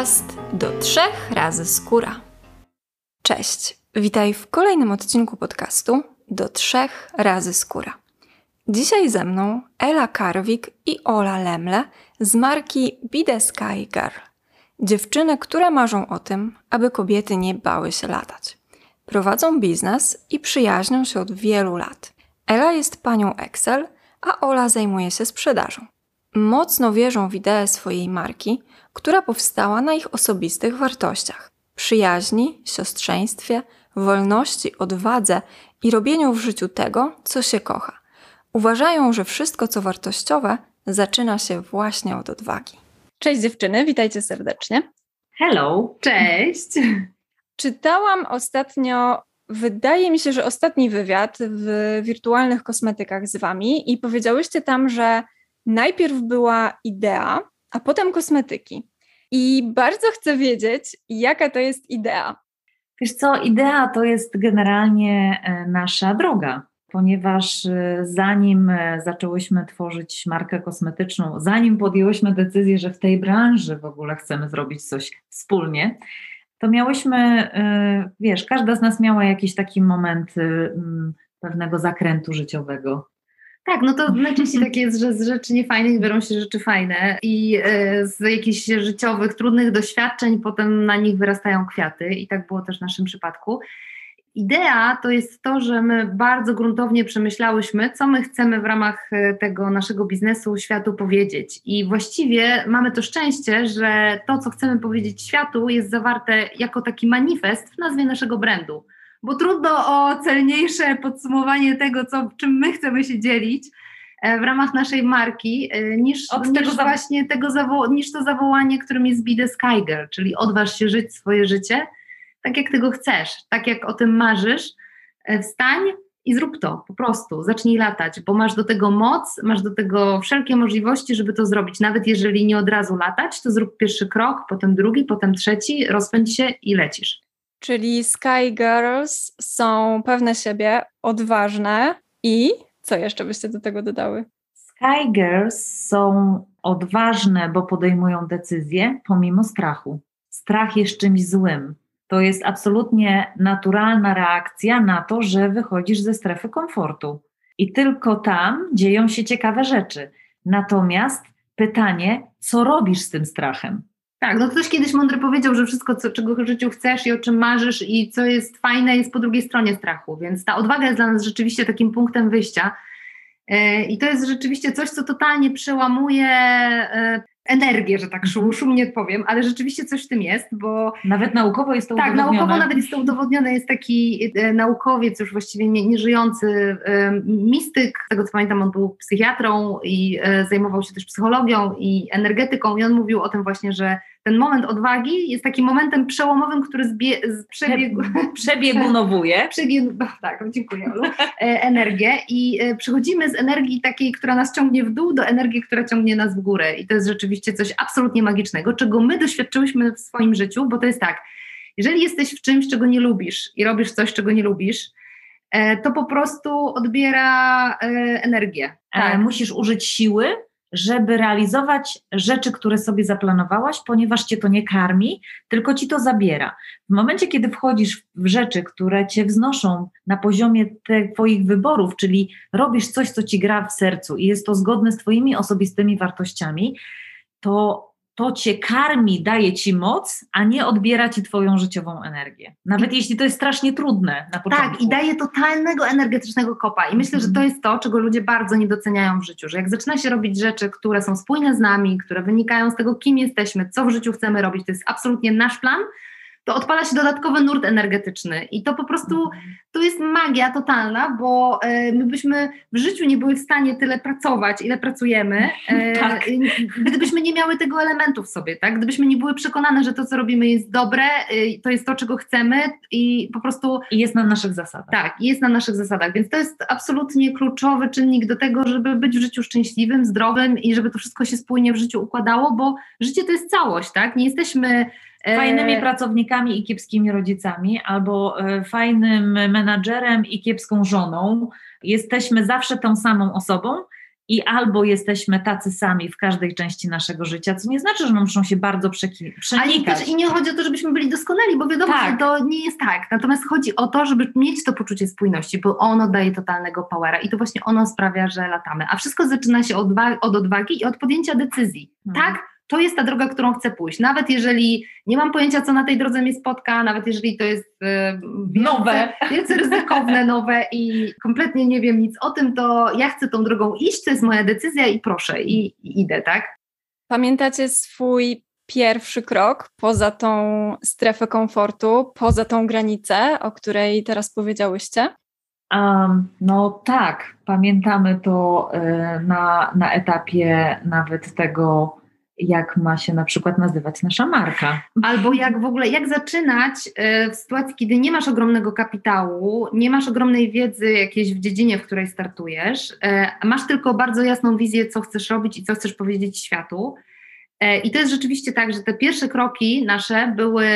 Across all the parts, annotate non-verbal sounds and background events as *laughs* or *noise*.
podcast do trzech razy skóra. Cześć, witaj w kolejnym odcinku podcastu do trzech razy skóra. Dzisiaj ze mną Ela Karwik i Ola Lemle z marki Be The Sky Girl. Dziewczyny, które marzą o tym, aby kobiety nie bały się latać. Prowadzą biznes i przyjaźnią się od wielu lat. Ela jest panią Excel, a Ola zajmuje się sprzedażą. Mocno wierzą w ideę swojej marki, która powstała na ich osobistych wartościach przyjaźni, siostrzeństwie, wolności, odwadze i robieniu w życiu tego, co się kocha. Uważają, że wszystko, co wartościowe, zaczyna się właśnie od odwagi. Cześć dziewczyny, witajcie serdecznie. Hello, cześć. Czytałam ostatnio, wydaje mi się, że ostatni wywiad w wirtualnych kosmetykach z Wami i powiedziałyście tam, że najpierw była idea, a potem kosmetyki. I bardzo chcę wiedzieć, jaka to jest idea. Wiesz co, idea to jest generalnie e, nasza droga, ponieważ e, zanim e, zaczęłyśmy tworzyć markę kosmetyczną, zanim podjęłyśmy decyzję, że w tej branży w ogóle chcemy zrobić coś wspólnie, to miałyśmy, wiesz, każda z nas miała jakiś taki moment pewnego zakrętu życiowego. Tak, no to najczęściej tak jest, że z rzeczy niefajnych biorą się rzeczy fajne i e, z jakichś życiowych, trudnych doświadczeń potem na nich wyrastają kwiaty i tak było też w naszym przypadku. Idea to jest to, że my bardzo gruntownie przemyślałyśmy, co my chcemy w ramach e, tego naszego biznesu światu powiedzieć. I właściwie mamy to szczęście, że to, co chcemy powiedzieć światu, jest zawarte jako taki manifest w nazwie naszego brandu bo trudno o celniejsze podsumowanie tego, co, czym my chcemy się dzielić e, w ramach naszej marki, e, niż, Od niż tego właśnie tego zawo- niż to zawołanie, którym jest Be the Sky Girl, czyli odważ się żyć swoje życie tak, jak tego chcesz, tak jak o tym marzysz, e, wstań i zrób to, po prostu, zacznij latać, bo masz do tego moc, masz do tego wszelkie możliwości, żeby to zrobić. Nawet jeżeli nie od razu latać, to zrób pierwszy krok, potem drugi, potem trzeci, rozpędź się i lecisz. Czyli Sky Girls są pewne siebie, odważne i co jeszcze byście do tego dodały? Sky Girls są odważne, bo podejmują decyzje pomimo strachu. Strach jest czymś złym. To jest absolutnie naturalna reakcja na to, że wychodzisz ze strefy komfortu. I tylko tam dzieją się ciekawe rzeczy. Natomiast pytanie, co robisz z tym strachem? Tak, no ktoś kiedyś mądry powiedział, że wszystko, co, czego w życiu chcesz i o czym marzysz i co jest fajne, jest po drugiej stronie strachu. Więc ta odwaga jest dla nas rzeczywiście takim punktem wyjścia. E, I to jest rzeczywiście coś, co totalnie przełamuje e, energię, że tak szum, szumnie powiem, ale rzeczywiście coś w tym jest, bo... Nawet naukowo jest to tak, udowodnione. Tak, naukowo nawet jest to udowodnione. Jest taki e, naukowiec, już właściwie nie, nieżyjący, e, mistyk, z tego co pamiętam, on był psychiatrą i zajmował się też psychologią i energetyką i on mówił o tym właśnie, że ten moment odwagi jest takim momentem przełomowym, który zbie, przebiegu, przebiegunowuje. Przebiegu, *laughs* tak, dziękuję Olu, energię i przechodzimy z energii takiej, która nas ciągnie w dół, do energii, która ciągnie nas w górę i to jest rzeczywiście coś absolutnie magicznego, czego my doświadczyłyśmy w swoim życiu, bo to jest tak, jeżeli jesteś w czymś, czego nie lubisz i robisz coś, czego nie lubisz, e, to po prostu odbiera e, energię. Tak. Musisz użyć siły, żeby realizować rzeczy, które sobie zaplanowałaś, ponieważ cię to nie karmi, tylko ci to zabiera. W momencie, kiedy wchodzisz w rzeczy, które cię wznoszą na poziomie Twoich wyborów, czyli robisz coś, co ci gra w sercu i jest to zgodne z Twoimi osobistymi wartościami, to to cię karmi, daje ci moc, a nie odbiera ci twoją życiową energię. Nawet I, jeśli to jest strasznie trudne na początku. Tak, i daje totalnego energetycznego kopa. I myślę, że to mhm. jest to, czego ludzie bardzo nie doceniają w życiu, że jak zaczyna się robić rzeczy, które są spójne z nami, które wynikają z tego, kim jesteśmy, co w życiu chcemy robić, to jest absolutnie nasz plan, to odpala się dodatkowy nurt energetyczny i to po prostu, to jest magia totalna, bo e, my byśmy w życiu nie były w stanie tyle pracować, ile pracujemy, e, *laughs* tak. gdybyśmy nie miały tego elementu w sobie, tak? Gdybyśmy nie były przekonane, że to, co robimy jest dobre, e, to jest to, czego chcemy i po prostu... I jest na naszych zasadach. Tak, jest na naszych zasadach, więc to jest absolutnie kluczowy czynnik do tego, żeby być w życiu szczęśliwym, zdrowym i żeby to wszystko się spójnie w życiu układało, bo życie to jest całość, tak? Nie jesteśmy fajnymi e, pracownikami i kiepskimi rodzicami, albo e, fajnym menadżerem i kiepską żoną. Jesteśmy zawsze tą samą osobą i albo jesteśmy tacy sami w każdej części naszego życia, co nie znaczy, że muszą się bardzo przenikać. I nie chodzi o to, żebyśmy byli doskonali, bo wiadomo, tak. że to nie jest tak. Natomiast chodzi o to, żeby mieć to poczucie spójności, bo ono daje totalnego powera i to właśnie ono sprawia, że latamy. A wszystko zaczyna się od, od odwagi i od podjęcia decyzji. Mhm. Tak, to jest ta droga, którą chcę pójść. Nawet jeżeli nie mam pojęcia, co na tej drodze mnie spotka, nawet jeżeli to jest e, nowe, wielce ryzykowne, nowe i kompletnie nie wiem nic o tym, to ja chcę tą drogą iść, to jest moja decyzja i proszę, i, i idę, tak? Pamiętacie swój pierwszy krok poza tą strefę komfortu, poza tą granicę, o której teraz powiedziałyście? Um, no tak, pamiętamy to y, na, na etapie nawet tego jak ma się na przykład nazywać nasza marka. Albo jak w ogóle, jak zaczynać e, w sytuacji, kiedy nie masz ogromnego kapitału, nie masz ogromnej wiedzy jakiejś w dziedzinie, w której startujesz, e, masz tylko bardzo jasną wizję, co chcesz robić i co chcesz powiedzieć światu. E, I to jest rzeczywiście tak, że te pierwsze kroki nasze były,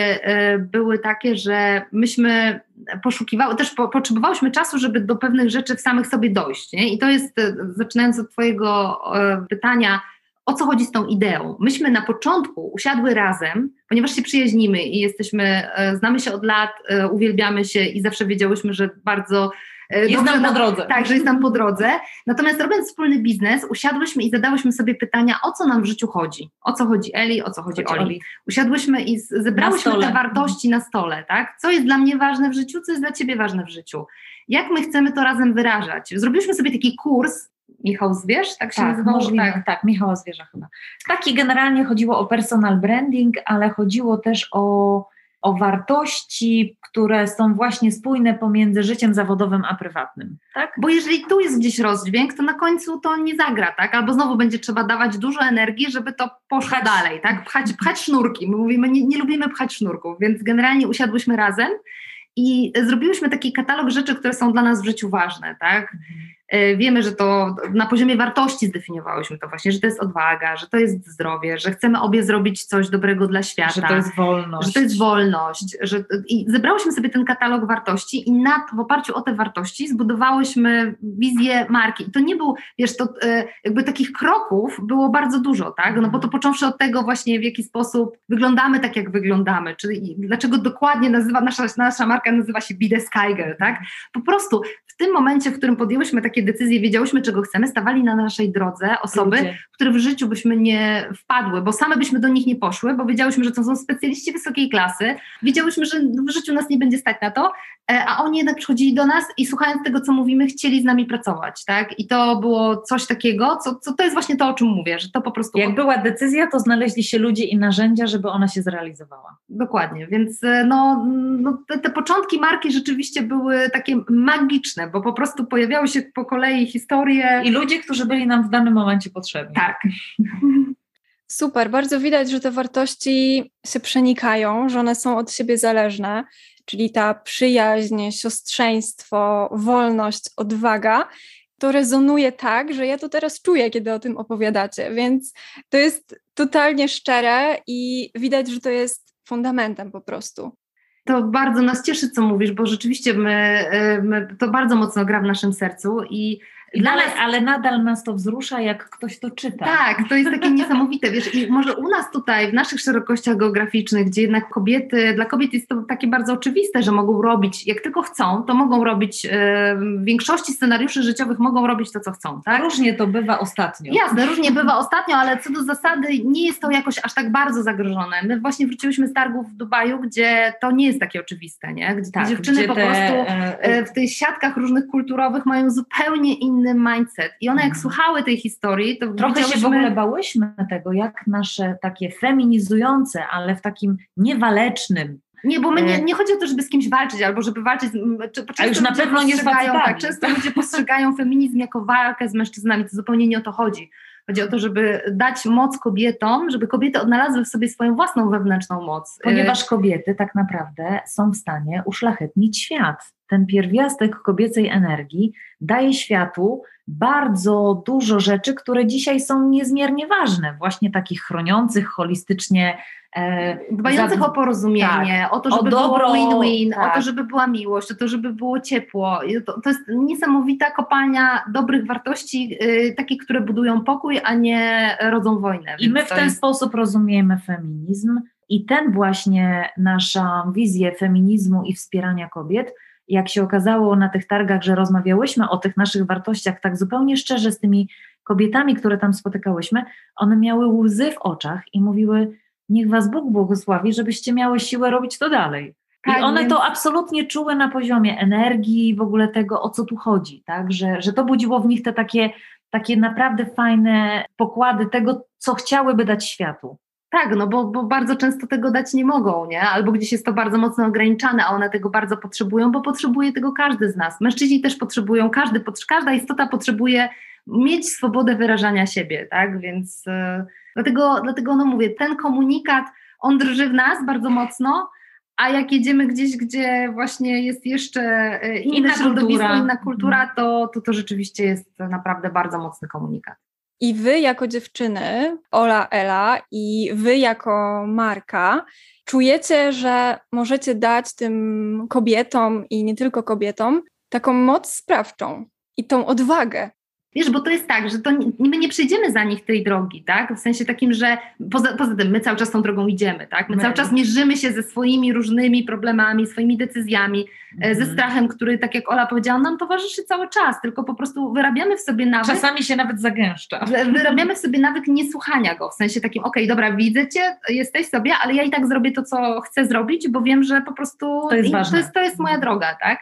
były takie, że myśmy poszukiwały, też po, potrzebowałyśmy czasu, żeby do pewnych rzeczy w samych sobie dojść. Nie? I to jest, zaczynając od Twojego pytania, o co chodzi z tą ideą. Myśmy na początku usiadły razem, ponieważ się przyjaźnimy i jesteśmy, e, znamy się od lat, e, uwielbiamy się i zawsze wiedziałyśmy, że bardzo jest nam po drodze. Tak, że jest nam po drodze. Natomiast robiąc wspólny biznes, usiadłyśmy i zadałyśmy sobie pytania, o co nam w życiu chodzi. O co chodzi Eli, o co chodzi Oli. Oli. Usiadłyśmy i zebrałyśmy te wartości na stole, tak? Co jest dla mnie ważne w życiu, co jest dla ciebie ważne w życiu. Jak my chcemy to razem wyrażać? Zrobiliśmy sobie taki kurs Michał Zwierz, tak się tak, nazywało? Możliwe, tak, tak, Michał Zwierza chyba. Taki generalnie chodziło o personal branding, ale chodziło też o, o wartości, które są właśnie spójne pomiędzy życiem zawodowym a prywatnym. Tak? Bo jeżeli tu jest gdzieś rozdźwięk, to na końcu to nie zagra, tak? Albo znowu będzie trzeba dawać dużo energii, żeby to poszło pchać. dalej, tak? Pchać, pchać sznurki. My mówimy, nie, nie lubimy pchać sznurków, więc generalnie usiadłyśmy razem i zrobiłyśmy taki katalog rzeczy, które są dla nas w życiu ważne, tak? Mhm. E, wiemy, że to na poziomie wartości zdefiniowałyśmy to właśnie, że to jest odwaga, że to jest zdrowie, że chcemy obie zrobić coś dobrego dla świata. Że to jest wolność. Że to jest wolność. Że, I zebrałyśmy sobie ten katalog wartości i na, w oparciu o te wartości zbudowałyśmy wizję marki. I to nie był, wiesz, to e, jakby takich kroków było bardzo dużo, tak? No bo to począwszy od tego właśnie, w jaki sposób wyglądamy tak, jak wyglądamy, czyli dlaczego dokładnie nazywa, nasza, nasza marka nazywa się Be The Sky Girl, tak? Po prostu w tym momencie, w którym podjęłyśmy takie decyzje, wiedziałyśmy, czego chcemy, stawali na naszej drodze osoby, Ludzie. które w życiu byśmy nie wpadły, bo same byśmy do nich nie poszły, bo wiedziałyśmy, że to są specjaliści wysokiej klasy, wiedziałyśmy, że w życiu nas nie będzie stać na to, e, a oni jednak przychodzili do nas i słuchając tego, co mówimy, chcieli z nami pracować, tak? I to było coś takiego, co, co to jest właśnie to, o czym mówię, że to po prostu... Jak była decyzja, to znaleźli się ludzie i narzędzia, żeby ona się zrealizowała. Dokładnie, więc e, no, no te, te początki marki rzeczywiście były takie magiczne, bo po prostu pojawiały się po kolei historie. I ludzie, którzy byli nam w danym momencie potrzebni. Tak. Super, bardzo widać, że te wartości się przenikają, że one są od siebie zależne, czyli ta przyjaźń, siostrzeństwo, wolność, odwaga. To rezonuje tak, że ja to teraz czuję, kiedy o tym opowiadacie, więc to jest totalnie szczere i widać, że to jest fundamentem po prostu to bardzo nas cieszy, co mówisz, bo rzeczywiście my, y, my, to bardzo mocno gra w naszym sercu i Dalej, ale nadal nas to wzrusza, jak ktoś to czyta. Tak, to jest takie niesamowite, wiesz, i może u nas tutaj, w naszych szerokościach geograficznych, gdzie jednak kobiety, dla kobiet jest to takie bardzo oczywiste, że mogą robić, jak tylko chcą, to mogą robić, w większości scenariuszy życiowych mogą robić to, co chcą, tak? Różnie to bywa ostatnio. Jasne, różnie bywa ostatnio, ale co do zasady nie jest to jakoś aż tak bardzo zagrożone. My właśnie wróciłyśmy z targów w Dubaju, gdzie to nie jest takie oczywiste, nie? Gdzie tak, dziewczyny gdzie po te, prostu e, e, w tych siatkach różnych kulturowych mają zupełnie inne inny mindset. I one jak mhm. słuchały tej historii, to Trochę się w ogóle bałyśmy tego, jak nasze takie feminizujące, ale w takim niewalecznym, nie, bo my nie, e, nie chodzi o to, żeby z kimś walczyć, albo żeby walczyć. Czy, A już na pewno nie z tak, Często ludzie postrzegają feminizm jako walkę z mężczyznami, to zupełnie nie o to chodzi. Chodzi o to, żeby dać moc kobietom, żeby kobiety odnalazły w sobie swoją własną wewnętrzną moc. Ponieważ kobiety tak naprawdę są w stanie uszlachetnić świat. Ten pierwiastek kobiecej energii daje światu bardzo dużo rzeczy, które dzisiaj są niezmiernie ważne, właśnie takich chroniących holistycznie. E, Dbających za... o porozumienie, tak, o to, żeby o dobro, było win-win, tak. o to, żeby była miłość, o to, żeby było ciepło. To, to jest niesamowita kopalnia dobrych wartości, yy, takich, które budują pokój, a nie rodzą wojnę. I my w ten jest... sposób rozumiemy feminizm i ten właśnie nasza wizję feminizmu i wspierania kobiet jak się okazało na tych targach, że rozmawiałyśmy o tych naszych wartościach tak zupełnie szczerze z tymi kobietami, które tam spotykałyśmy, one miały łzy w oczach i mówiły: Niech Was Bóg błogosławi, żebyście miały siłę robić to dalej. Tak, I one więc... to absolutnie czuły na poziomie energii, w ogóle tego, o co tu chodzi, tak? że, że to budziło w nich te takie, takie naprawdę fajne pokłady tego, co chciałyby dać światu. Tak, no bo, bo bardzo często tego dać nie mogą, nie? Albo gdzieś jest to bardzo mocno ograniczane, a one tego bardzo potrzebują, bo potrzebuje tego każdy z nas. Mężczyźni też potrzebują, każdy, każda istota potrzebuje mieć swobodę wyrażania siebie, tak? Więc yy, dlatego, dlatego no mówię, ten komunikat, on drży w nas bardzo mocno, a jak jedziemy gdzieś, gdzie właśnie jest jeszcze e, inne inna środowisko, kultura. inna kultura, mhm. to, to to rzeczywiście jest naprawdę bardzo mocny komunikat. I wy jako dziewczyny, Ola, Ela i wy jako Marka, czujecie, że możecie dać tym kobietom i nie tylko kobietom taką moc sprawczą i tą odwagę, Wiesz, bo to jest tak, że to my nie przejdziemy za nich tej drogi, tak? W sensie takim, że poza, poza tym my cały czas tą drogą idziemy, tak? My, my. cały czas mierzymy się ze swoimi różnymi problemami, swoimi decyzjami, mm. ze mhm. strachem, który, tak jak Ola powiedziała, nam towarzyszy cały czas, tylko po prostu wyrabiamy w sobie nawyk. Czasami się nawet zagęszcza. Wyrabiamy w sobie nawyk niesłuchania go, w sensie takim, okej, okay, dobra, widzę cię, jesteś sobie, ale ja i tak zrobię to, co chcę zrobić, bo wiem, że po prostu to jest, ważne. to jest, to jest moja droga, tak?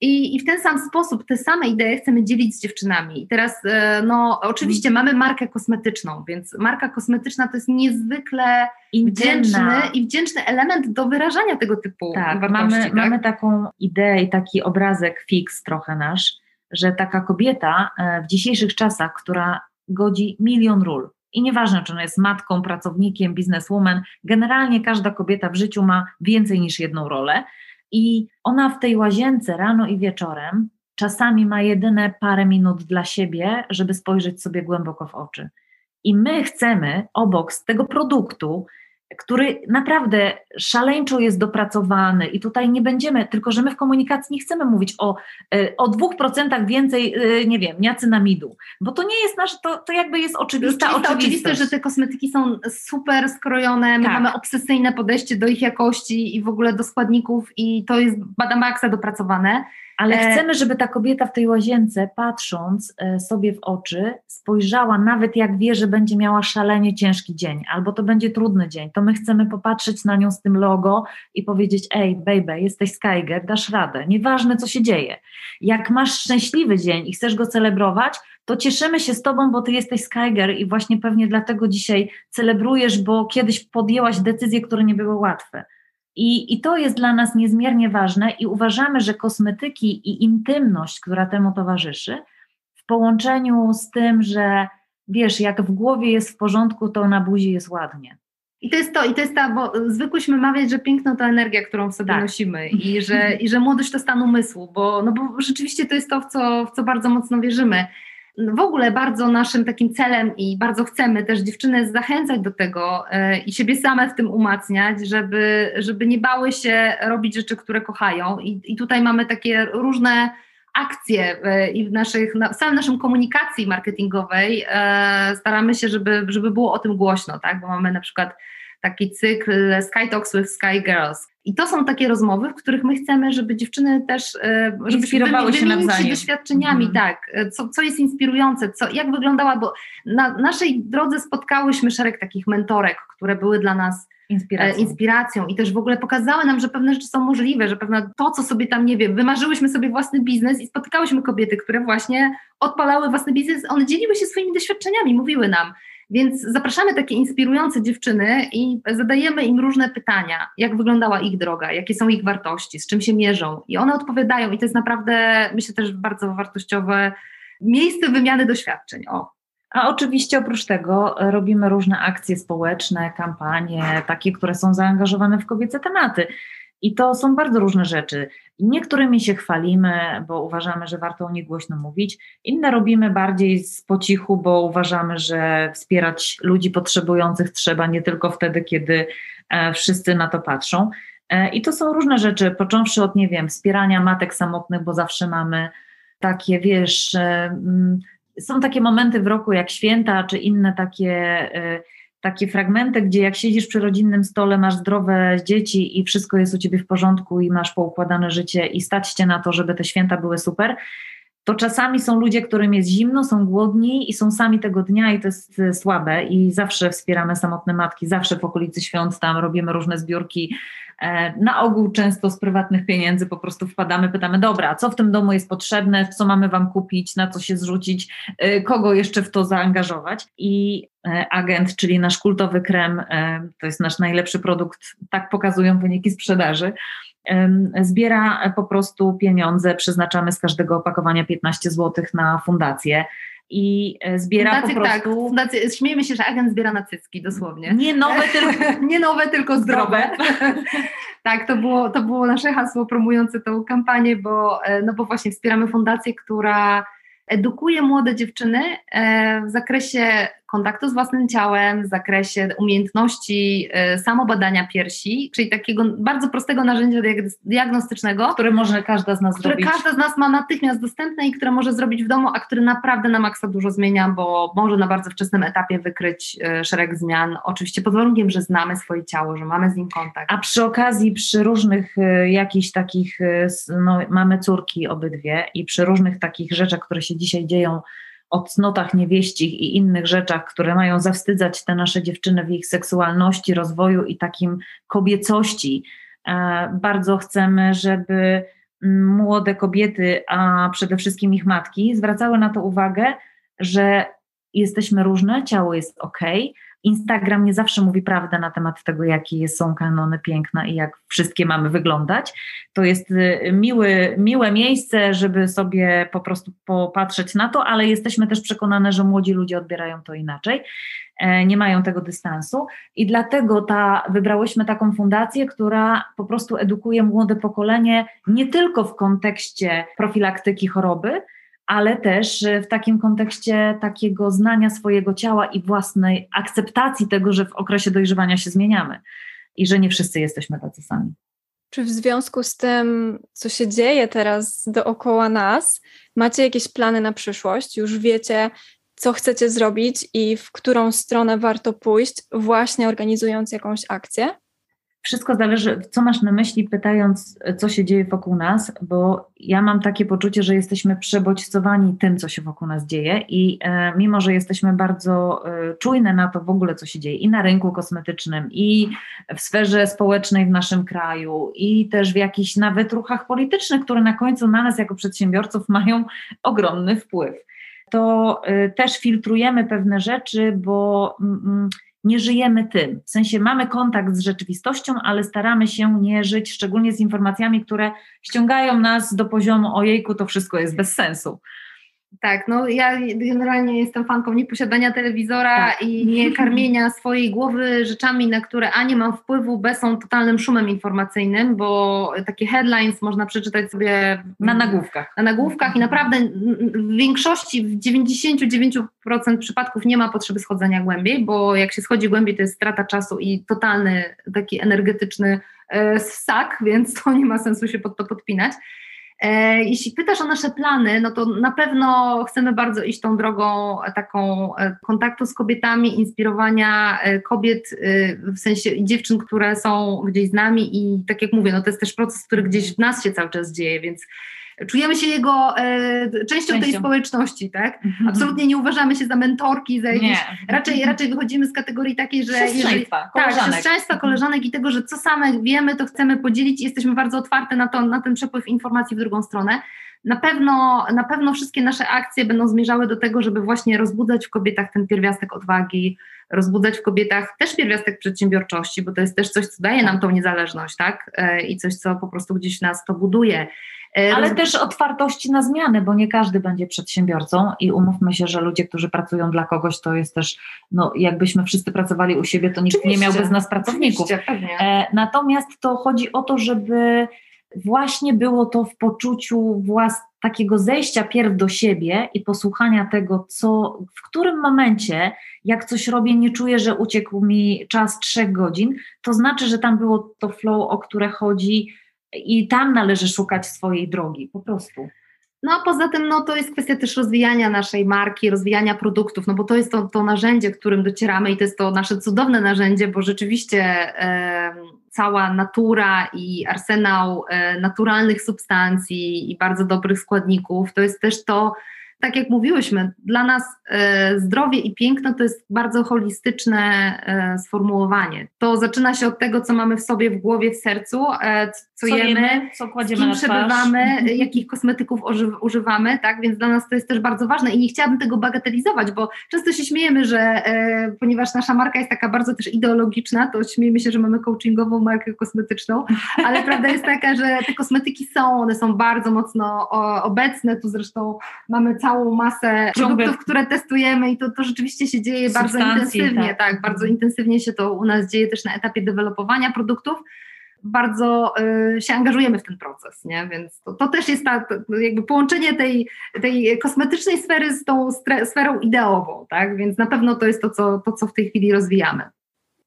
I, I w ten sam sposób te same idee chcemy dzielić z dziewczynami. I teraz, e, no, oczywiście mm. mamy markę kosmetyczną, więc marka kosmetyczna to jest niezwykle wdzięczny i wdzięczny element do wyrażania tego typu tak, wartości. Mamy, tak? mamy taką ideę i taki obrazek fix trochę nasz, że taka kobieta e, w dzisiejszych czasach, która godzi milion ról, i nieważne, czy ona jest matką, pracownikiem, bizneswoman, generalnie każda kobieta w życiu ma więcej niż jedną rolę. I ona w tej łazience rano i wieczorem czasami ma jedyne parę minut dla siebie, żeby spojrzeć sobie głęboko w oczy. I my chcemy obok tego produktu, który naprawdę szaleńczo jest dopracowany i tutaj nie będziemy, tylko że my w komunikacji nie chcemy mówić o, e, o dwóch procentach więcej, e, nie wiem, niacynamidu, bo to nie jest nasze, to, to jakby jest oczywista oczywistość. oczywiste, że te kosmetyki są super skrojone, my tak. mamy obsesyjne podejście do ich jakości i w ogóle do składników i to jest bada maksa dopracowane, ale e... chcemy, żeby ta kobieta w tej łazience, patrząc e, sobie w oczy, spojrzała, nawet jak wie, że będzie miała szalenie ciężki dzień, albo to będzie trudny dzień, to my chcemy popatrzeć na nią z tym logo i powiedzieć: Ej, baby, jesteś Skyger, dasz radę, nieważne co się dzieje. Jak masz szczęśliwy dzień i chcesz go celebrować, to cieszymy się z Tobą, bo Ty jesteś Skyger i właśnie pewnie dlatego dzisiaj celebrujesz, bo kiedyś podjęłaś decyzje, które nie były łatwe. I, I to jest dla nas niezmiernie ważne i uważamy, że kosmetyki i intymność, która temu towarzyszy, w połączeniu z tym, że wiesz, jak w głowie jest w porządku, to na buzi jest ładnie. I to jest to, i to jest ta, bo zwykłyśmy mawiać, że piękno to energia, którą w sobie tak. nosimy i że, i że młodość to stan umysłu, bo, no bo rzeczywiście to jest to, w co, w co bardzo mocno wierzymy w ogóle bardzo naszym takim celem i bardzo chcemy też dziewczyny zachęcać do tego e, i siebie same w tym umacniać, żeby, żeby nie bały się robić rzeczy, które kochają. I, i tutaj mamy takie różne akcje e, i w naszych, w naszym komunikacji marketingowej e, staramy się, żeby, żeby było o tym głośno, tak? Bo mamy na przykład taki cykl Sky Talks with Sky Girls. I to są takie rozmowy, w których my chcemy, żeby dziewczyny też e, żeby inspirowały się nawzajem. się doświadczeniami, mm. tak, e, co, co jest inspirujące, co, jak wyglądała, bo na naszej drodze spotkałyśmy szereg takich mentorek, które były dla nas e, inspiracją. inspiracją i też w ogóle pokazały nam, że pewne rzeczy są możliwe, że pewne to, co sobie tam, nie wiem, wymarzyłyśmy sobie własny biznes i spotykałyśmy kobiety, które właśnie odpalały własny biznes, one dzieliły się swoimi doświadczeniami, mówiły nam, więc zapraszamy takie inspirujące dziewczyny i zadajemy im różne pytania, jak wyglądała ich droga, jakie są ich wartości, z czym się mierzą. I one odpowiadają, i to jest naprawdę, myślę, też bardzo wartościowe miejsce wymiany doświadczeń. O. A oczywiście oprócz tego robimy różne akcje społeczne, kampanie, takie, które są zaangażowane w kobiece tematy. I to są bardzo różne rzeczy. Niektórymi się chwalimy, bo uważamy, że warto o nich głośno mówić, inne robimy bardziej z pocichu, bo uważamy, że wspierać ludzi potrzebujących trzeba nie tylko wtedy, kiedy e, wszyscy na to patrzą. E, I to są różne rzeczy, począwszy od, nie wiem, wspierania matek samotnych, bo zawsze mamy takie, wiesz, e, mm, są takie momenty w roku jak święta, czy inne takie takie fragmenty, gdzie jak siedzisz przy rodzinnym stole, masz zdrowe dzieci i wszystko jest u ciebie w porządku i masz poukładane życie i stać cię na to, żeby te święta były super, to czasami są ludzie, którym jest zimno, są głodni i są sami tego dnia i to jest e, słabe. I zawsze wspieramy samotne matki, zawsze w okolicy świąt tam robimy różne zbiórki, e, na ogół często z prywatnych pieniędzy po prostu wpadamy, pytamy, dobra, co w tym domu jest potrzebne, co mamy Wam kupić, na co się zrzucić, e, kogo jeszcze w to zaangażować. I agent, czyli nasz kultowy krem, to jest nasz najlepszy produkt, tak pokazują wyniki sprzedaży zbiera po prostu pieniądze, przeznaczamy z każdego opakowania 15 zł na fundację i e, zbiera Fundacje, po tak, prostu... Tak, fundacje, śmiejemy się, że agent zbiera na cycki dosłownie. Nie nowe, tylko, *laughs* nie nowe, tylko zdrowe. *laughs* tak, to było, to było nasze hasło promujące tą kampanię, bo, e, no bo właśnie wspieramy fundację, która edukuje młode dziewczyny e, w zakresie kontaktu z własnym ciałem, w zakresie umiejętności y, samobadania piersi, czyli takiego bardzo prostego narzędzia diagnostycznego, które może każda z nas które zrobić. każda z nas ma natychmiast dostępne i które może zrobić w domu, a które naprawdę na maksa dużo zmienia, bo może na bardzo wczesnym etapie wykryć y, szereg zmian, oczywiście pod warunkiem, że znamy swoje ciało, że mamy z nim kontakt. A przy okazji, przy różnych y, jakichś takich, no, mamy córki obydwie i przy różnych takich rzeczach, które się dzisiaj dzieją o cnotach niewieścich i innych rzeczach, które mają zawstydzać te nasze dziewczyny w ich seksualności, rozwoju i takim kobiecości. E, bardzo chcemy, żeby mm, młode kobiety, a przede wszystkim ich matki, zwracały na to uwagę, że jesteśmy różne, ciało jest ok, Instagram nie zawsze mówi prawdę na temat tego, jakie są kanony piękna i jak wszystkie mamy wyglądać. To jest y, miły, miłe miejsce, żeby sobie po prostu popatrzeć na to, ale jesteśmy też przekonane, że młodzi ludzie odbierają to inaczej, e, nie mają tego dystansu i dlatego ta, wybrałyśmy taką fundację, która po prostu edukuje młode pokolenie nie tylko w kontekście profilaktyki choroby, ale też w takim kontekście takiego znania swojego ciała i własnej akceptacji tego, że w okresie dojrzewania się zmieniamy i że nie wszyscy jesteśmy tacy sami. Czy w związku z tym, co się dzieje teraz dookoła nas, macie jakieś plany na przyszłość? Już wiecie, co chcecie zrobić i w którą stronę warto pójść, właśnie organizując jakąś akcję? Wszystko zależy, co masz na myśli, pytając, co się dzieje wokół nas, bo ja mam takie poczucie, że jesteśmy przebodźcowani tym, co się wokół nas dzieje, i e, mimo, że jesteśmy bardzo e, czujne na to w ogóle, co się dzieje i na rynku kosmetycznym, i w sferze społecznej w naszym kraju, i też w jakichś nawet ruchach politycznych, które na końcu na nas jako przedsiębiorców mają ogromny wpływ, to e, też filtrujemy pewne rzeczy, bo. Mm, mm nie żyjemy tym. W sensie mamy kontakt z rzeczywistością, ale staramy się nie żyć, szczególnie z informacjami, które ściągają nas do poziomu ojejku, to wszystko jest bez sensu. Tak, no ja generalnie jestem fanką nieposiadania telewizora tak. i nie *laughs* karmienia swojej głowy rzeczami, na które A nie mam wpływu, B są totalnym szumem informacyjnym, bo takie headlines można przeczytać sobie na nagłówkach. Na nagłówkach i naprawdę w większości, w 99% przypadków nie ma potrzeby schodzenia głębiej, bo jak się schodzi głębiej, to jest strata czasu i totalny taki energetyczny e, ssak, więc to nie ma sensu się pod to podpinać. E, jeśli pytasz o nasze plany, no to na pewno chcemy bardzo iść tą drogą taką e, kontaktu z kobietami, inspirowania e, kobiet, w sensie dziewczyn, które są gdzieś z nami i tak jak mówię, no to jest też proces, który gdzieś w nas się cały czas dzieje, więc czujemy się jego e, częścią, częścią, tej społeczności, tak? Mhm. Absolutnie nie uważamy się za mentorki, za jakieś, raczej, raczej wychodzimy z kategorii takiej, że jeżeli, tak, chrześcijaństwa, koleżanek i tego, że co same wiemy, to chcemy podzielić i jesteśmy bardzo otwarte na, to, na ten przepływ informacji w drugą stronę. Na pewno, na pewno wszystkie nasze akcje będą zmierzały do tego, żeby właśnie rozbudzać w kobietach ten pierwiastek odwagi, rozbudzać w kobietach też pierwiastek przedsiębiorczości, bo to jest też coś, co daje nam tą niezależność, tak? E, I coś, co po prostu gdzieś nas to buduje. E, Ale też otwartości na zmiany, bo nie każdy będzie przedsiębiorcą i umówmy się, że ludzie, którzy pracują dla kogoś, to jest też, no jakbyśmy wszyscy pracowali u siebie, to nikt Oczywiście. nie miałby z nas pracowników. E, natomiast to chodzi o to, żeby właśnie było to w poczuciu włas takiego zejścia pierw do siebie i posłuchania tego, co, w którym momencie, jak coś robię, nie czuję, że uciekł mi czas trzech godzin, to znaczy, że tam było to flow, o które chodzi i tam należy szukać swojej drogi, po prostu. No a poza tym no, to jest kwestia też rozwijania naszej marki, rozwijania produktów, no bo to jest to, to narzędzie, którym docieramy i to jest to nasze cudowne narzędzie, bo rzeczywiście cała natura i arsenał e, naturalnych substancji i bardzo dobrych składników. To jest też to, tak jak mówiłyśmy, dla nas e, zdrowie i piękno to jest bardzo holistyczne e, sformułowanie. To zaczyna się od tego, co mamy w sobie, w głowie, w sercu, e, co, co jemy, co kładziemy z kim przebywamy, *laughs* jakich kosmetyków używamy, tak? Więc dla nas to jest też bardzo ważne i nie chciałabym tego bagatelizować, bo często się śmiejemy, że ponieważ nasza marka jest taka bardzo też ideologiczna, to śmiejemy się, że mamy coachingową markę kosmetyczną, ale *laughs* prawda jest taka, że te kosmetyki są, one są bardzo mocno obecne, tu zresztą mamy cały całą masę produktów, które testujemy i to, to rzeczywiście się dzieje bardzo intensywnie, tak. tak, bardzo intensywnie się to u nas dzieje też na etapie dewelopowania produktów bardzo y, się angażujemy w ten proces, nie? więc to, to też jest ta, to jakby połączenie tej, tej kosmetycznej sfery z tą sferą ideową, tak? więc na pewno to jest to co, to, co w tej chwili rozwijamy.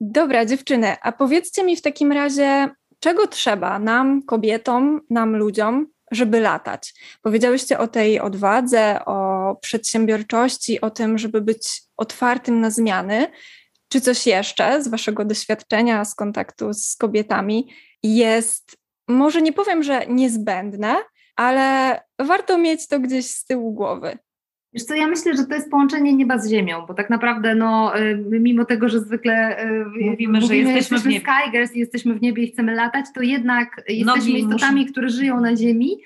Dobra, dziewczyny, a powiedzcie mi w takim razie, czego trzeba nam, kobietom, nam, ludziom, żeby latać. Powiedziałyście o tej odwadze, o przedsiębiorczości, o tym, żeby być otwartym na zmiany. Czy coś jeszcze z Waszego doświadczenia, z kontaktu z kobietami jest, może nie powiem, że niezbędne, ale warto mieć to gdzieś z tyłu głowy? Wiesz co, ja myślę, że to jest połączenie nieba z ziemią, bo tak naprawdę no, y, mimo tego, że zwykle y, mówimy, że jesteśmy, jesteśmy w i jesteśmy w niebie i chcemy latać, to jednak jesteśmy istotami, muszą... które żyją na ziemi.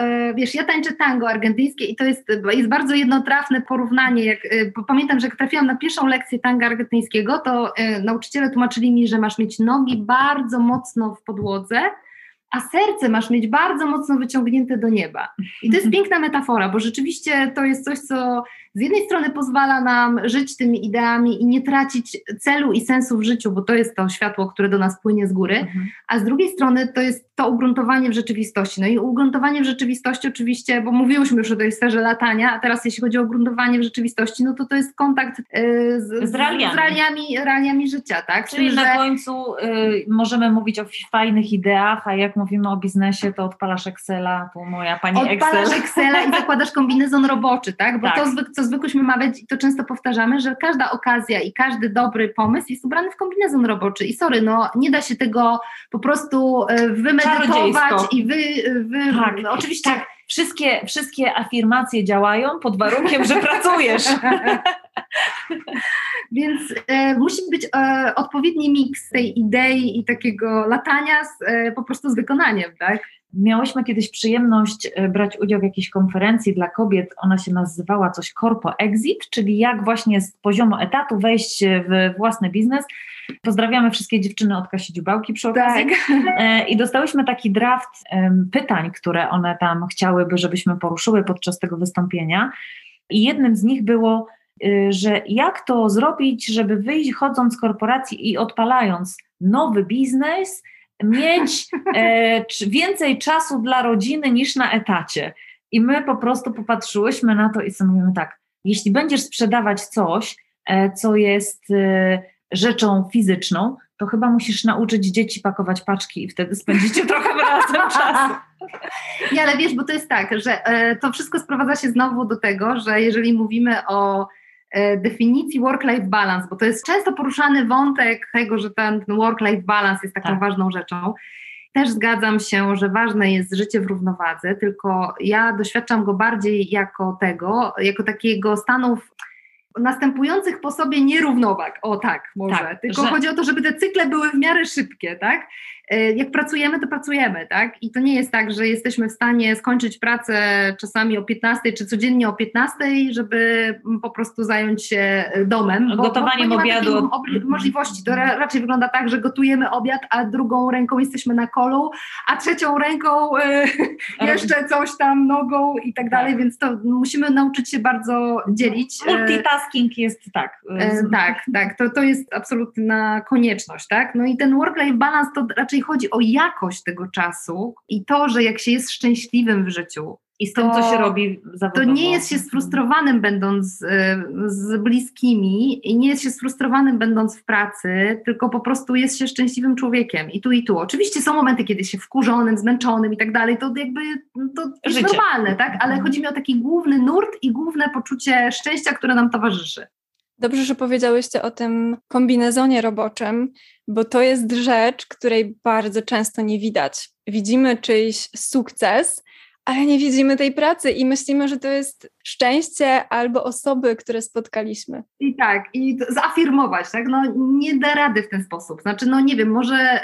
Y, wiesz, ja tańczę tango argentyńskie i to jest, jest bardzo jednotrafne porównanie. Jak, pamiętam, że jak trafiłam na pierwszą lekcję tango argentyńskiego, to nauczyciele tłumaczyli mi, że masz mieć nogi bardzo mocno w podłodze, a serce masz mieć bardzo mocno wyciągnięte do nieba. I to jest *laughs* piękna metafora, bo rzeczywiście to jest coś, co z jednej strony pozwala nam żyć tymi ideami i nie tracić celu i sensu w życiu, bo to jest to światło, które do nas płynie z góry, mhm. a z drugiej strony to jest to ugruntowanie w rzeczywistości. No i ugruntowanie w rzeczywistości oczywiście, bo mówiłyśmy już o tej sferze latania, a teraz jeśli chodzi o ugruntowanie w rzeczywistości, no to to jest kontakt yy, z, z, realiami. z realiami, realiami życia, tak? Czyli tym, na że... końcu y, możemy mówić o fajnych ideach, a jak mówimy o biznesie, to odpalasz Excela, tu moja pani odpalasz Excel. Odpalasz Excela i zakładasz kombinezon roboczy, tak? Bo tak. to, co zwykłyśmy mawiać i to często powtarzamy, że każda okazja i każdy dobry pomysł jest ubrany w kombinezon roboczy. I sorry, no nie da się tego po prostu e, wymedytować i wy, wy tak, no, oczywiście tak. Wszystkie, wszystkie afirmacje działają pod warunkiem, że *laughs* pracujesz. *laughs* Więc e, musi być e, odpowiedni miks tej idei i takiego latania z, e, po prostu z wykonaniem, tak? Miałyśmy kiedyś przyjemność e, brać udział w jakiejś konferencji dla kobiet. Ona się nazywała coś Corpo Exit, czyli jak właśnie z poziomu etatu wejść w własny biznes. Pozdrawiamy wszystkie dziewczyny od Kasi Dziubałki przy okazji. Tak. I dostałyśmy taki draft pytań, które one tam chciałyby, żebyśmy poruszyły podczas tego wystąpienia. I jednym z nich było, y, że jak to zrobić, żeby wyjść chodząc z korporacji i odpalając nowy biznes, mieć e, więcej czasu dla rodziny niż na etacie. I my po prostu popatrzyłyśmy na to i sobie mówimy tak, jeśli będziesz sprzedawać coś, e, co jest e, rzeczą fizyczną, to chyba musisz nauczyć dzieci pakować paczki i wtedy spędzicie *laughs* trochę razem czasu. Nie, ale wiesz, bo to jest tak, że e, to wszystko sprowadza się znowu do tego, że jeżeli mówimy o definicji work-life balance, bo to jest często poruszany wątek tego, że ten, work-life balance jest taką tak. ważną rzeczą. Też zgadzam się, że ważne jest życie w równowadze, tylko ja doświadczam go bardziej jako tego, jako takiego stanów następujących po sobie nierównowag. O tak, może. Tak, Tylko że... chodzi o to, żeby te cykle były w miarę szybkie, tak? e, jak pracujemy, to pracujemy, tak? I to nie jest tak, że jesteśmy w stanie skończyć pracę czasami o 15 czy codziennie o 15, żeby po prostu zająć się domem. Bo, Gotowaniem bo, obiadu. Możliwości. To raczej wygląda tak, że gotujemy obiad, a drugą ręką jesteśmy na kolu, a trzecią ręką e, jeszcze coś tam nogą i tak dalej, tak. więc to musimy nauczyć się bardzo dzielić. Multitasking jest tak. tak, tak. To, to jest absolutna konieczność, tak? No i ten work-life balance to raczej chodzi o jakość tego czasu i to, że jak się jest szczęśliwym w życiu, i z tym, co się robi zawodowo. To nie jest się sfrustrowanym będąc y, z bliskimi i nie jest się sfrustrowanym będąc w pracy, tylko po prostu jest się szczęśliwym człowiekiem i tu i tu. Oczywiście są momenty, kiedy się wkurzonym, zmęczonym i tak dalej, to jakby to jest Życie. normalne, tak? Ale chodzi mi o taki główny nurt i główne poczucie szczęścia, które nam towarzyszy. Dobrze, że powiedziałyście o tym kombinezonie roboczym, bo to jest rzecz, której bardzo często nie widać. Widzimy czyjś sukces, ale nie widzimy tej pracy i myślimy, że to jest szczęście albo osoby, które spotkaliśmy. I tak, i zaafirmować, tak? No nie da rady w ten sposób. Znaczy, no nie wiem, może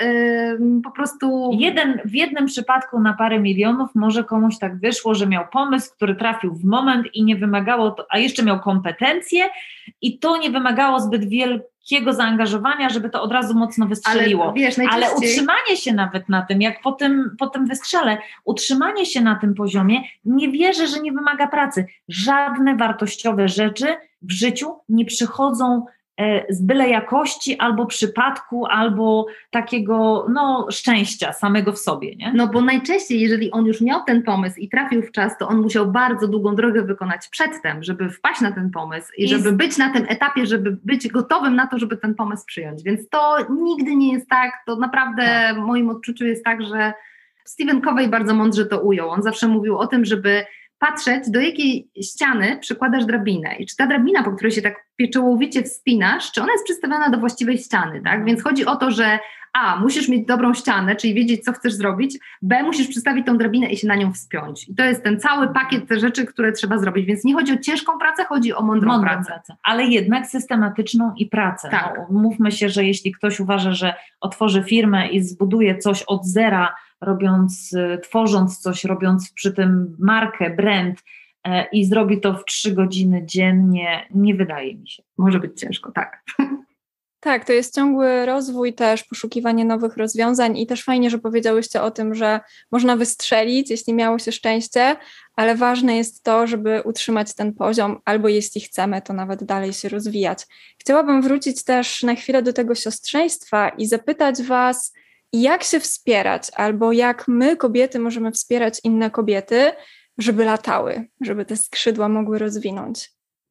yy, po prostu. Jeden, w jednym przypadku na parę milionów może komuś tak wyszło, że miał pomysł, który trafił w moment i nie wymagało, to, a jeszcze miał kompetencje i to nie wymagało zbyt wielkiego zaangażowania, żeby to od razu mocno wystrzeliło. Ale, wiesz, najczęściej... Ale utrzymanie się nawet na tym, jak po tym, po tym wystrzele, utrzymanie się na tym poziomie, nie wierzę, że nie wymaga pracy żadne wartościowe rzeczy w życiu nie przychodzą z byle jakości, albo przypadku, albo takiego no, szczęścia samego w sobie. Nie? No bo najczęściej, jeżeli on już miał ten pomysł i trafił w czas, to on musiał bardzo długą drogę wykonać przedtem, żeby wpaść na ten pomysł i, I żeby być na tym etapie, żeby być gotowym na to, żeby ten pomysł przyjąć. Więc to nigdy nie jest tak, to naprawdę tak. w moim odczuciu jest tak, że Stephen Covey bardzo mądrze to ujął. On zawsze mówił o tym, żeby patrzeć, do jakiej ściany przykładasz drabinę i czy ta drabina, po której się tak pieczołowicie wspinasz, czy ona jest przystawiona do właściwej ściany, tak? Mhm. Więc chodzi o to, że a, musisz mieć dobrą ścianę, czyli wiedzieć, co chcesz zrobić, b, musisz przystawić tą drabinę i się na nią wspiąć. I to jest ten cały pakiet te rzeczy, które trzeba zrobić, więc nie chodzi o ciężką pracę, chodzi o mądrą, mądrą pracę. pracę. Ale jednak systematyczną i pracę. Tak. No, mówmy się, że jeśli ktoś uważa, że otworzy firmę i zbuduje coś od zera, robiąc, y, tworząc coś, robiąc przy tym markę, brand e, i zrobi to w trzy godziny dziennie, nie wydaje mi się. Może być ciężko, tak. *laughs* Tak, to jest ciągły rozwój też, poszukiwanie nowych rozwiązań i też fajnie, że powiedziałyście o tym, że można wystrzelić, jeśli miało się szczęście, ale ważne jest to, żeby utrzymać ten poziom, albo jeśli chcemy, to nawet dalej się rozwijać. Chciałabym wrócić też na chwilę do tego siostrzeństwa i zapytać Was, jak się wspierać, albo jak my, kobiety, możemy wspierać inne kobiety, żeby latały, żeby te skrzydła mogły rozwinąć.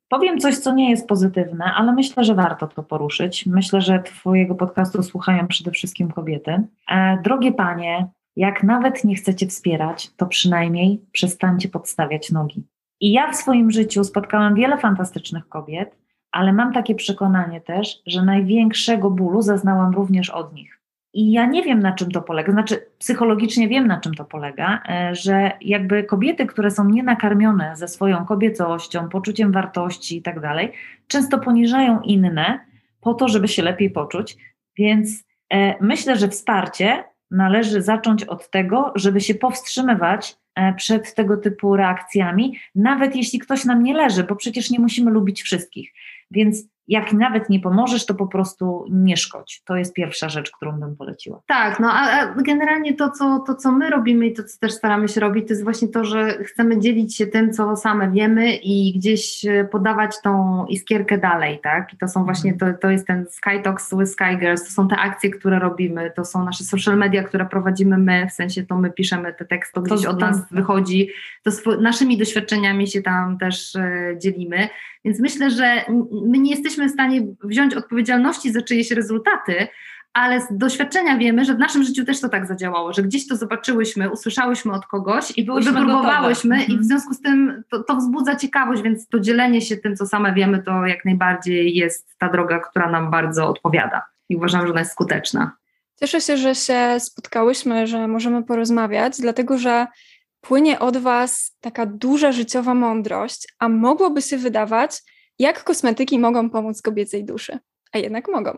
Powiem coś, co nie jest pozytywne, ale myślę, że warto to poruszyć. Myślę, że Twojego podcastu słuchają przede wszystkim kobiety. E, drogie panie, jak nawet nie chcecie wspierać, to przynajmniej przestańcie podstawiać nogi. I ja w swoim życiu spotkałam wiele fantastycznych kobiet, ale mam takie przekonanie też, że największego bólu zaznałam również od nich. I ja nie wiem, na czym to polega, znaczy psychologicznie wiem, na czym to polega, e, że jakby kobiety, które są nienakarmione ze swoją kobiecością, poczuciem wartości i tak dalej, często poniżają inne po to, żeby się lepiej poczuć. Więc e, myślę, że wsparcie należy zacząć od tego, żeby się powstrzymywać e, przed tego typu reakcjami, nawet jeśli ktoś nam nie leży, bo przecież nie musimy lubić wszystkich. Więc jak nawet nie pomożesz, to po prostu nie szkodź. To jest pierwsza rzecz, którą bym poleciła. Tak, no a generalnie to co, to, co my robimy i to, co też staramy się robić, to jest właśnie to, że chcemy dzielić się tym, co same wiemy i gdzieś e, podawać tą iskierkę dalej, tak? I to są właśnie, to, to jest ten Sky Talks with Sky Girls, to są te akcje, które robimy, to są nasze social media, które prowadzimy my, w sensie to my piszemy te teksty, to gdzieś od nas wychodzi, to naszymi doświadczeniami się tam też e, dzielimy. Więc myślę, że my nie jesteśmy w stanie wziąć odpowiedzialności za czyjeś rezultaty, ale z doświadczenia wiemy, że w naszym życiu też to tak zadziałało, że gdzieś to zobaczyłyśmy, usłyszałyśmy od kogoś i wypróbowałyśmy i w mhm. związku z tym to, to wzbudza ciekawość, więc to dzielenie się tym, co same wiemy, to jak najbardziej jest ta droga, która nam bardzo odpowiada i uważam, że ona jest skuteczna. Cieszę się, że się spotkałyśmy, że możemy porozmawiać, dlatego że płynie od Was taka duża życiowa mądrość, a mogłoby się wydawać, jak kosmetyki mogą pomóc kobiecej duszy. a jednak mogą. *laughs*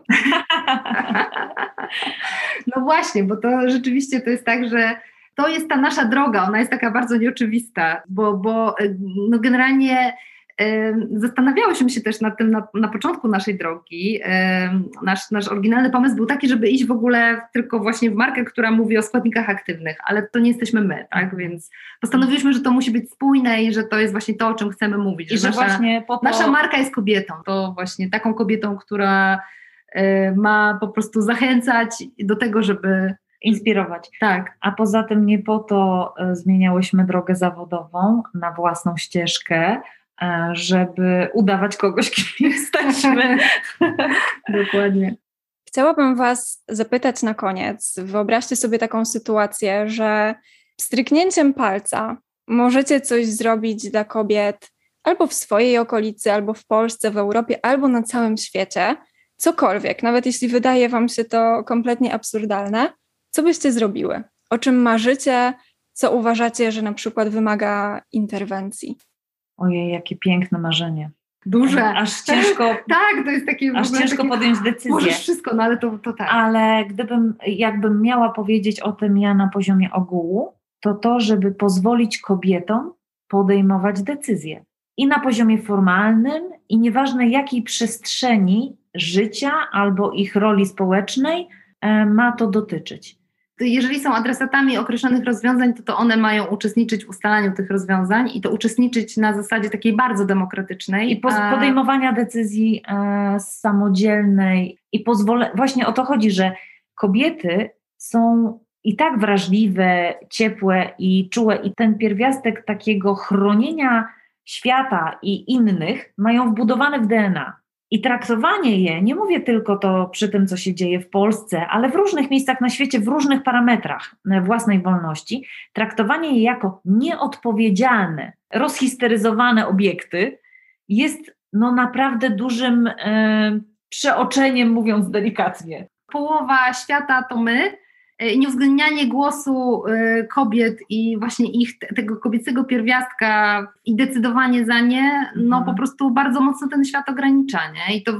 no właśnie, bo to rzeczywiście to jest tak, że to jest ta nasza droga, ona jest taka bardzo nieoczywista, bo, bo no generalnie Zastanawiałyśmy się też nad tym na, na początku naszej drogi. Nasz, nasz oryginalny pomysł był taki, żeby iść w ogóle tylko właśnie w markę, która mówi o składnikach aktywnych, ale to nie jesteśmy my, tak? Więc postanowiliśmy, że to musi być spójne i że to jest właśnie to, o czym chcemy mówić. I że, nasza, właśnie to... nasza marka jest kobietą, to właśnie taką kobietą, która ma po prostu zachęcać do tego, żeby inspirować. Tak. A poza tym nie po to e, zmieniałyśmy drogę zawodową na własną ścieżkę, E, żeby udawać kogoś, *laughs* kim jesteśmy. Dokładnie. Chciałabym Was zapytać na koniec. Wyobraźcie sobie taką sytuację, że stryknięciem palca możecie coś zrobić dla kobiet albo w swojej okolicy, albo w Polsce, w Europie, albo na całym świecie. Cokolwiek, nawet jeśli wydaje Wam się to kompletnie absurdalne, co byście zrobiły? O czym marzycie? Co uważacie, że na przykład wymaga interwencji? Ojej, jakie piękne marzenie. Duże. Aż ciężko. *laughs* tak, to jest takie. Aż ciężko takie, podjąć decyzję. Możesz wszystko, no ale to, to tak. Ale gdybym, jakbym miała powiedzieć o tym ja na poziomie ogółu, to to, żeby pozwolić kobietom podejmować decyzje. I na poziomie formalnym, i nieważne jakiej przestrzeni życia albo ich roli społecznej e, ma to dotyczyć jeżeli są adresatami określonych rozwiązań, to to one mają uczestniczyć w ustalaniu tych rozwiązań i to uczestniczyć na zasadzie takiej bardzo demokratycznej. I podejmowania decyzji e, samodzielnej i pozwolę, właśnie o to chodzi, że kobiety są i tak wrażliwe, ciepłe i czułe i ten pierwiastek takiego chronienia świata i innych mają wbudowany w DNA. I traktowanie je, nie mówię tylko to przy tym, co się dzieje w Polsce, ale w różnych miejscach na świecie, w różnych parametrach własnej wolności, traktowanie je jako nieodpowiedzialne, rozhisteryzowane obiekty jest no naprawdę dużym e, przeoczeniem, mówiąc delikatnie. Połowa świata to my, nieuwzględnianie głosu e, kobiet i właśnie ich, tego kobiecego pierwiastka i decydowanie za nie, no mhm. po prostu bardzo mocno ten świat ogranicza, nie? I to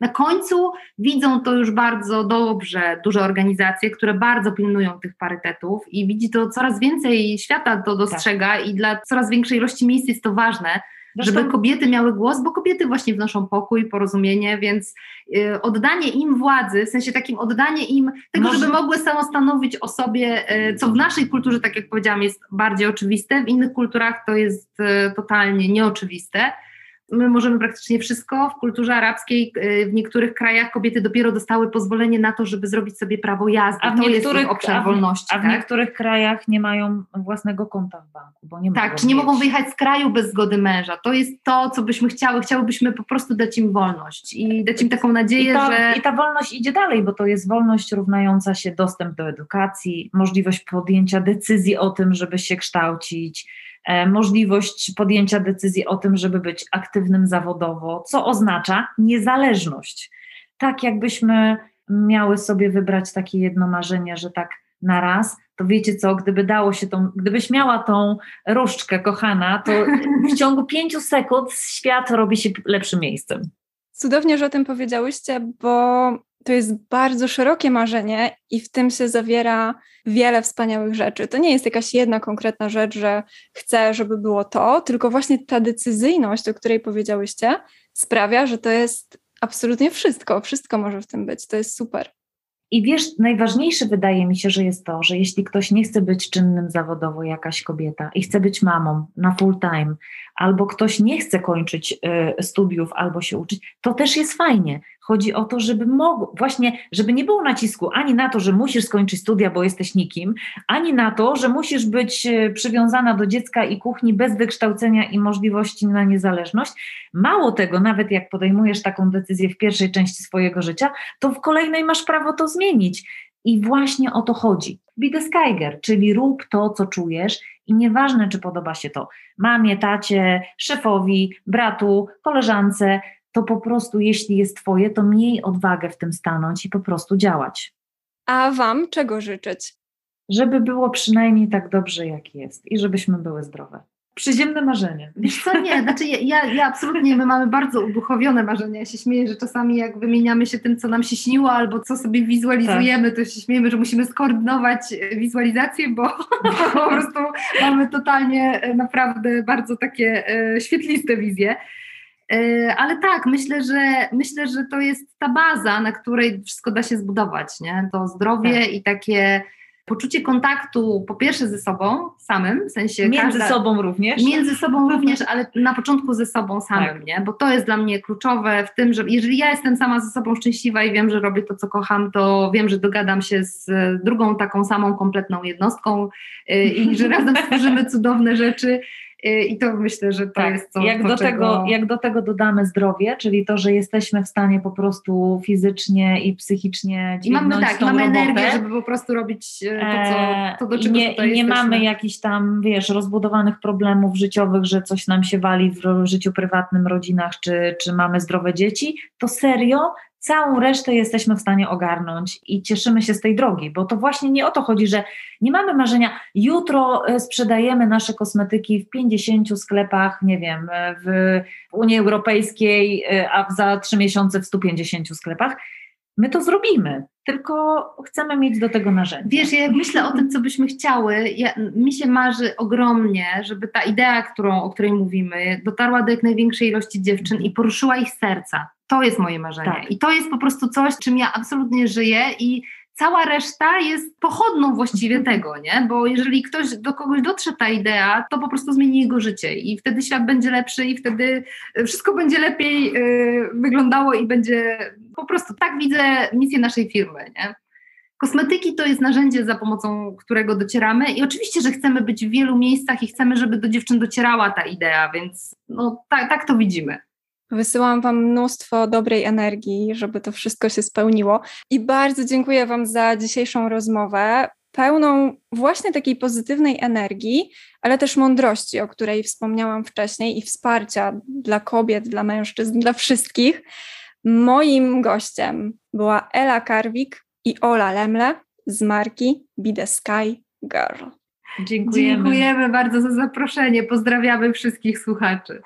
na końcu widzą to już bardzo dobrze duże organizacje, które bardzo pilnują tych parytetów i widzi to coraz więcej świata to dostrzega tak. i dla coraz większej ilości miejsc jest to ważne, Zresztą... żeby kobiety miały głos, bo kobiety właśnie wnoszą pokój, porozumienie, więc y, oddanie im władzy, w sensie takim oddanie im tego, Może... żeby mogły samostanowić o sobie, y, co w naszej kulturze, tak jak powiedziałam, jest bardziej oczywiste, w innych kulturach to jest y, totalnie nieoczywiste my możemy praktycznie wszystko. W kulturze arabskiej y, w niektórych krajach kobiety dopiero dostały pozwolenie na to, żeby zrobić sobie prawo jazdy. A w to niektórych, jest obszar a w, wolności. A w tak? niektórych krajach nie mają własnego konta w banku, bo nie Tak, czy nie mieć. mogą wyjechać z kraju bez zgody męża. To jest to, co byśmy chciały. Chciałybyśmy po prostu dać im wolność i dać im taką nadzieję, I ta, że... I ta wolność idzie dalej, bo to jest wolność równająca się dostęp do edukacji, możliwość podjęcia decyzji o tym, żeby się kształcić, możliwość podjęcia decyzji o tym, żeby być aktywnym zawodowo, co oznacza niezależność. Tak jakbyśmy miały sobie wybrać takie jedno marzenie, że tak na raz, to wiecie co, gdyby dało się tą, gdybyś miała tą różdżkę kochana, to w ciągu pięciu sekund świat robi się lepszym miejscem. Cudownie, że o tym powiedziałyście, bo to jest bardzo szerokie marzenie i w tym się zawiera wiele wspaniałych rzeczy. To nie jest jakaś jedna konkretna rzecz, że chcę, żeby było to, tylko właśnie ta decyzyjność, o której powiedziałyście, sprawia, że to jest absolutnie wszystko. Wszystko może w tym być. To jest super. I wiesz, najważniejsze wydaje mi się, że jest to, że jeśli ktoś nie chce być czynnym zawodowo, jakaś kobieta, i chce być mamą na full time, albo ktoś nie chce kończyć y, studiów albo się uczyć, to też jest fajnie. Chodzi o to, żeby mogło, właśnie, żeby nie było nacisku ani na to, że musisz skończyć studia, bo jesteś nikim, ani na to, że musisz być y, przywiązana do dziecka i kuchni bez wykształcenia i możliwości na niezależność. Mało tego, nawet jak podejmujesz taką decyzję w pierwszej części swojego życia, to w kolejnej masz prawo to zmienić. I właśnie o to chodzi. Be the Skyger, czyli rób to, co czujesz i nieważne, czy podoba się to mamie, tacie, szefowi, bratu, koleżance, to po prostu jeśli jest Twoje, to miej odwagę w tym stanąć i po prostu działać. A Wam czego życzyć? Żeby było przynajmniej tak dobrze, jak jest i żebyśmy były zdrowe. Przyziemne marzenie. Wiesz co, nie, znaczy ja, ja absolutnie, my mamy bardzo uduchowione marzenia. Ja się śmieję, że czasami jak wymieniamy się tym, co nam się śniło, albo co sobie wizualizujemy, tak. to się śmiejemy, że musimy skoordynować wizualizację, bo *laughs* po prostu mamy totalnie e, naprawdę bardzo takie e, świetliste wizje. E, ale tak, myślę, że myślę, że to jest ta baza, na której wszystko da się zbudować, nie? To zdrowie tak. i takie poczucie kontaktu po pierwsze ze sobą samym, w sensie między każda, sobą również. Między sobą *laughs* również, ale na początku ze sobą samym, tak. nie? Bo to jest dla mnie kluczowe w tym, że jeżeli ja jestem sama ze sobą szczęśliwa i wiem, że robię to, co kocham, to wiem, że dogadam się z drugą taką samą kompletną jednostką yy, i że *laughs* razem stworzymy cudowne rzeczy i to myślę, że to tak. jest coś, jak do, czego... tego, jak do tego dodamy zdrowie, czyli to, że jesteśmy w stanie po prostu fizycznie i psychicznie I mamy tak, mamy robotę. energię, żeby po prostu robić e, to, co, e, to do czego I nie, tutaj i nie mamy jakichś tam, wiesz, rozbudowanych problemów życiowych, że coś nam się wali w życiu prywatnym, rodzinach, czy, czy mamy zdrowe dzieci, to serio całą resztę jesteśmy w stanie ogarnąć i cieszymy się z tej drogi, bo to właśnie nie o to chodzi, że nie mamy marzenia, jutro e, sprzedajemy nasze kosmetyki w 50 sklepach, nie wiem, e, w Unii Europejskiej, e, a za trzy miesiące w 150 sklepach. My to zrobimy, tylko chcemy mieć do tego narzędzia. Wiesz, ja jak myślę o tym, co byśmy chciały, ja, mi się marzy ogromnie, żeby ta idea, którą, o której mówimy, dotarła do jak największej ilości dziewczyn i poruszyła ich serca. To jest moje marzenie. Tak. I to jest po prostu coś, czym ja absolutnie żyję i cała reszta jest pochodną właściwie mhm. tego, nie? Bo jeżeli ktoś do kogoś dotrze ta idea, to po prostu zmieni jego życie i wtedy świat będzie lepszy i wtedy wszystko będzie lepiej yy, wyglądało i będzie po prostu tak widzę misję naszej firmy, nie? Kosmetyki to jest narzędzie, za pomocą którego docieramy i oczywiście, że chcemy być w wielu miejscach i chcemy, żeby do dziewczyn docierała ta idea, więc no, tak, tak to widzimy. Wysyłam Wam mnóstwo dobrej energii, żeby to wszystko się spełniło. I bardzo dziękuję Wam za dzisiejszą rozmowę, pełną właśnie takiej pozytywnej energii, ale też mądrości, o której wspomniałam wcześniej, i wsparcia dla kobiet, dla mężczyzn, dla wszystkich. Moim gościem była Ela Karwik i Ola Lemle z marki Be the Sky Girl. Dziękujemy. Dziękujemy bardzo za zaproszenie. Pozdrawiamy wszystkich słuchaczy.